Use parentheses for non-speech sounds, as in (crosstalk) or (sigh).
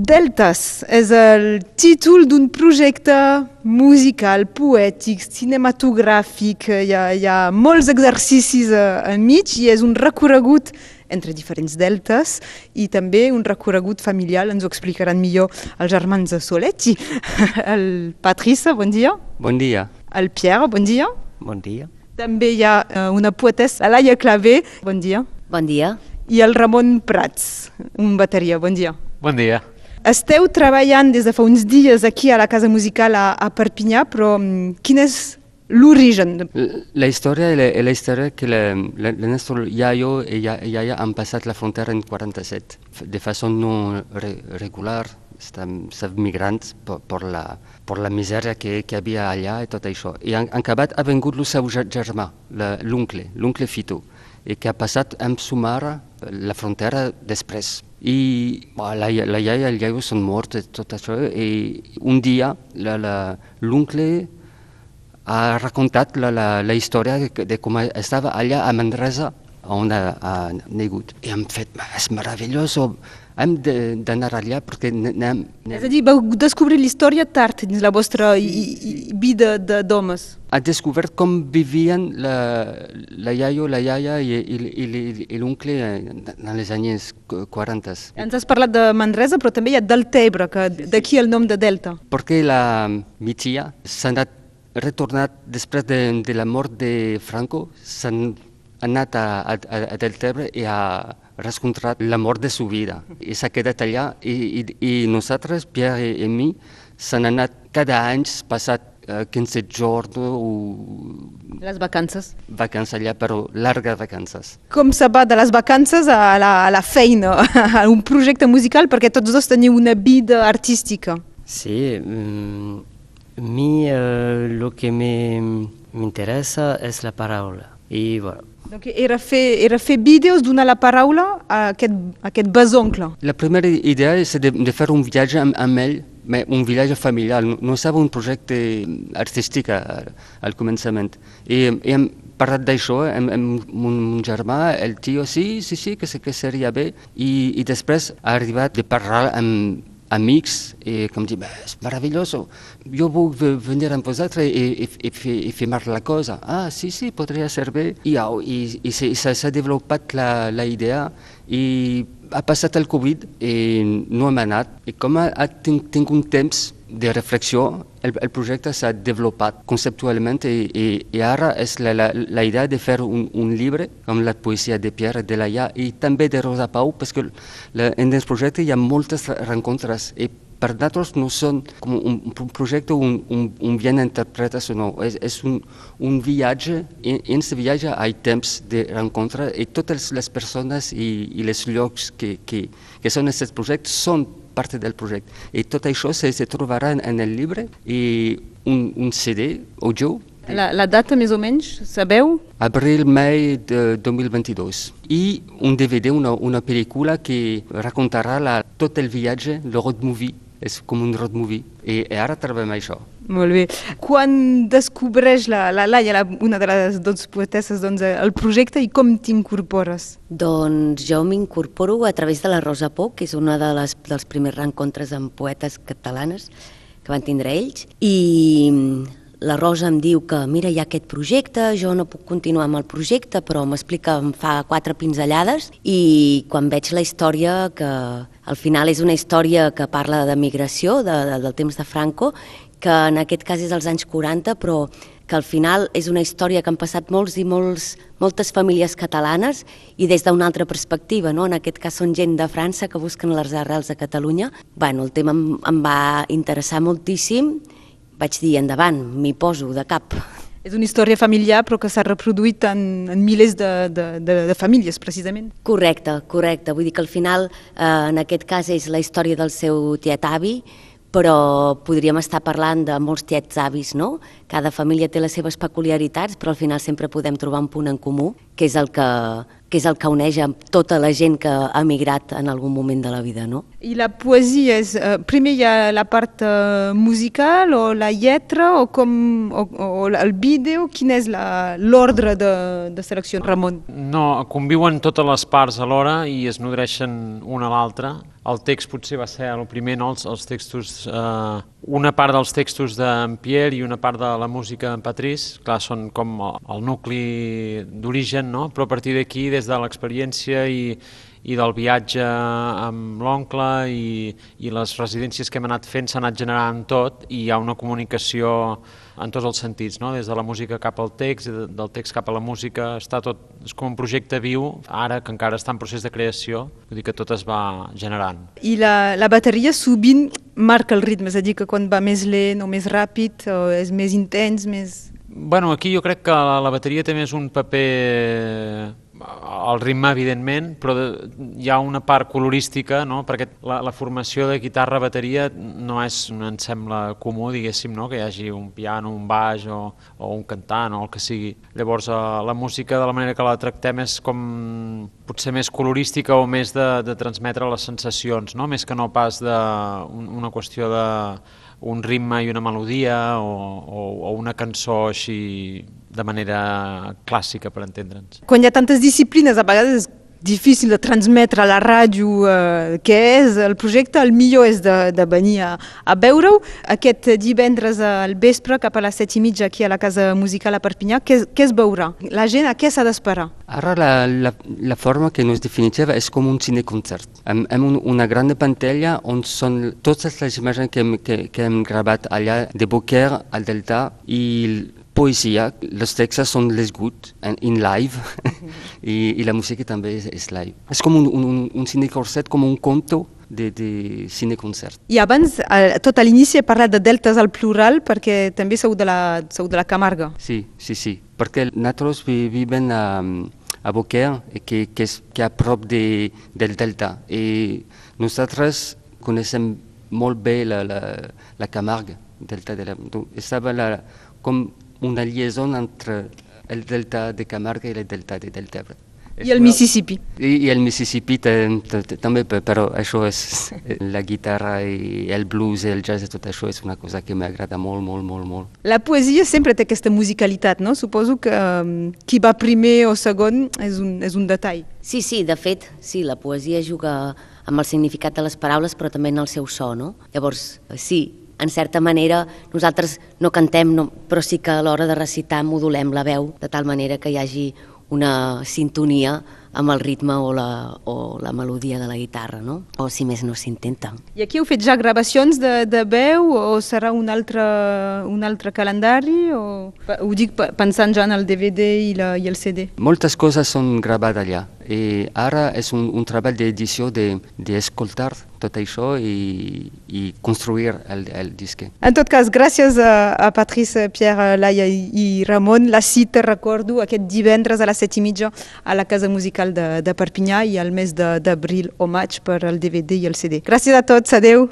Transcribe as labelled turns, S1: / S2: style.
S1: Deltas és el títol d'un projecte musical, poètic, cinematogràfic. Hi ha, hi ha molts exercicis enmig i és un recorregut entre diferents deltes i també un recorregut familiar, ens ho explicaran millor els germans de Soletti. (laughs) El Patrice, bon dia.
S2: Bon dia.
S1: El Pierre, bon dia.
S3: Bon dia.
S1: També hi ha eh, una poetessa, Laia Clavé, bon dia.
S4: Bon dia.
S1: I el Ramon Prats, un bateria, bon dia.
S5: Bon dia.
S1: Esteu treballant des de fa uns dies aquí a la Casa Musical a, a Perpinyà, però mm, quin és l'origen?
S2: La història és la història que la nostre iaio i iaia han passat la frontera en 47 de façon no re, regular, estan, estan migrants per, per, la, per la misèria que, que havia allà i tot això. I en, en acabat ha vingut el seu germà, l'oncle, l'oncle Fito, i que ha passat amb su mare la frontera després. I la, la iaia i el iaio són morts i tot això, i un dia l'oncle ha raccontat la, la, la història de com estava allà a Manresa, on ha, ha negut. I hem fet, és meravellós, hem d'anar allà perquè anem...
S1: És a dir, vau descobrir l'història tard dins la vostra vida d'homes.
S2: Ha descobert com vivien la, la iaio, la iaia i, i, i, i l'oncle en els anys 40.
S1: Ens has parlat de Manresa, però també hi ha Deltebre, que d'aquí el nom de Delta.
S2: Perquè la mi tia s'ha anat retornat després de, de la mort de Franco, s'han anat a, a, a Deltebre i ha rescontrat la mort de su vida. I s'ha quedat allà i, i, i nosaltres, Pierre i, i mi, s'han anat cada any passat eh, 15 jorns o...
S1: Les vacances.
S2: Vacances allà, però llargues vacances.
S1: Com se va de les vacances a la, a la feina, (laughs) a un projecte musical, perquè tots dos teniu una vida artística.
S3: Sí, mm, a mi eh, lo que me, me interessa és la paraula. I voilà.
S1: Donc era fer, era fer vídeos, donar la paraula a aquest, a aquest besoncle.
S2: La primera idea és de, de fer un viatge amb, amb ell, un viatge familiar, no, estava un projecte artístic al, al començament. I, i hem parlat d'això amb, amb mon germà, el tio, sí, sí, sí, que, que seria bé, i, i després ha arribat de parlar amb, amics i que em diuen, és meravellós, jo vull venir amb vosaltres i, i, i, i, filmar la cosa. Ah, sí, sí, podria ser bé. I, i, i, i s'ha desenvolupat la, la idea i ha passat el Covid i no hem anat. I com ha, ha tinc, tinc un temps de reflexió, el, el projecte s'ha desenvolupat conceptualment i, i, i ara és la, la, la idea de fer un, un llibre com la poesia de Pierre de Laia i també de Rosa Pau, perquè la, en el projecte hi ha moltes rencontres i per nosaltres no són com un, un projecte, un, un, un bien interpretació, no, és, és un, un viatge, i en aquest viatge hi ha temps de rencontre i totes les persones i, i els llocs que, que, que són aquests projectes són part del projecte. I tot això se, se trobarà en, el llibre i un, un CD audio.
S1: La, la data més o menys, sabeu?
S2: Abril-mai de 2022. I un DVD, una, una pel·lícula que racontarà la, tot el viatge, el road movie. És com un road movie. I, i ara treballem això.
S1: Molt bé. Quan descobreix la, la Laia, la, una de les dues poetesses, doncs, el projecte i com t'incorpores?
S4: Doncs jo m'incorporo a través de la Rosa Pou, que és una de les, dels primers rencontres amb poetes catalanes que van tindre ells, i la Rosa em diu que mira, hi ha aquest projecte, jo no puc continuar amb el projecte, però m'explica, em fa quatre pinzellades i quan veig la història que al final és una història que parla de migració, de, de, del temps de Franco, que en aquest cas és dels anys 40, però que al final és una història que han passat molts i molts, moltes famílies catalanes i des d'una altra perspectiva, no? en aquest cas són gent de França que busquen les arrels a Catalunya. Bueno, el tema em, em va interessar moltíssim vaig dir, endavant, m'hi poso de cap.
S1: És una història familiar però que s'ha reproduït en, en milers de, de, de, de famílies, precisament.
S4: Correcte, correcte. Vull dir que al final, eh, en aquest cas, és la història del seu tiet avi, però podríem estar parlant de molts tiets avis, no? Cada família té les seves peculiaritats, però al final sempre podem trobar un punt en comú, que és el que, que és el que uneix amb tota la gent que ha migrat en algun moment de la vida, no?
S1: I la poesia és... Eh, primer hi ha la part eh, musical o la lletra o, com, o, o el vídeo? Quin és l'ordre de, de selecció, Ramon?
S5: No, conviuen totes les parts alhora i es nodreixen una a l'altra. El text potser va ser el primer, no? els, els textos, eh, una part dels textos d'en Pierre i una part de la música d'en Patrice, clar, són com el, el nucli d'origen, no? però a partir d'aquí, des de l'experiència i, i del viatge amb l'oncle i, i les residències que hem anat fent s'ha anat generant tot i hi ha una comunicació en tots els sentits, no? des de la música cap al text, del text cap a la música, està tot, és com un projecte viu, ara que encara està en procés de creació, vull dir que tot es va generant.
S1: I la, la bateria sovint marca el ritme, és a dir, que quan va més lent o més ràpid, o és més intens, més...
S5: Bueno, aquí jo crec que la, la bateria té més un paper el ritme, evidentment, però hi ha una part colorística, no? perquè la, la formació de guitarra-bateria no és, no em sembla comú, diguéssim, no? que hi hagi un piano, un baix o, o un cantant o el que sigui. Llavors, eh, la música, de la manera que la tractem, és com potser més colorística o més de, de transmetre les sensacions, no? més que no pas de un, una qüestió de un ritme i una melodia o, o, o una cançó així de manera clàssica, per entendre'ns.
S1: Quan hi ha tantes disciplines, a vegades és difícil de transmetre a la ràdio eh, què és el projecte, el millor és de, de venir a, a veure-ho. Aquest divendres al vespre, cap a les set i mitja aquí a la Casa Musical a Perpinyà, què, què es veurà? La gent a què s'ha d'esperar?
S2: Ara la, la, la forma que no és definitiva és com un cineconcert. Hem, hem un, una gran pantalla on són totes les imatges que hem, que, que hem gravat allà de Boquer al Delta i poesia, els textos són les good en, in live (laughs) i, i la música també és, és live. És com un, un, un cinecorset, com un conto de, de cineconcert.
S1: I abans, tot a l'inici he parlat de deltes al plural perquè també sou de la, sou de la Camarga.
S2: Sí, sí, sí, perquè nosaltres vivim a, a Boquer, que, que, és, que a prop de, del delta, i nosaltres coneixem molt bé la, la, la Camarga, delta de la, estava la, com una liaison entre el delta de Camarga i el delta de Deltebre.
S1: I el Mississippi.
S2: I, i el Mississippi també, però això és la guitarra i el blues i el jazz i tot això és una cosa que m'agrada molt, molt, molt, molt.
S1: La poesia sempre té aquesta musicalitat, no? Suposo que um, qui va primer o segon és un, és un detall.
S4: Sí, sí, de fet, sí, la poesia juga amb el significat de les paraules però també en el seu so, no? Llavors, sí, en certa manera nosaltres no cantem, no, però sí que a l'hora de recitar modulem la veu de tal manera que hi hagi una sintonia amb el ritme o la, o la melodia de la guitarra, no? o si més no s'intenta.
S1: I aquí heu fet ja gravacions de, de veu o serà un altre, un altre calendari? O... Ho dic pensant ja en el DVD i, la, i el CD.
S2: Moltes coses són gravades allà i ara és un, un treball d'edició d'escoltar de, tot això i, i construir el, el disc.
S1: En tot cas, gràcies a, a Patrice, Pierre, Laia i, i Ramon. La cita, recordo, aquest divendres a les set i mitja a la Casa Musical de, de Perpinyà i al mes d'abril o maig per al DVD i el CD. Gràcies a tots, adeu!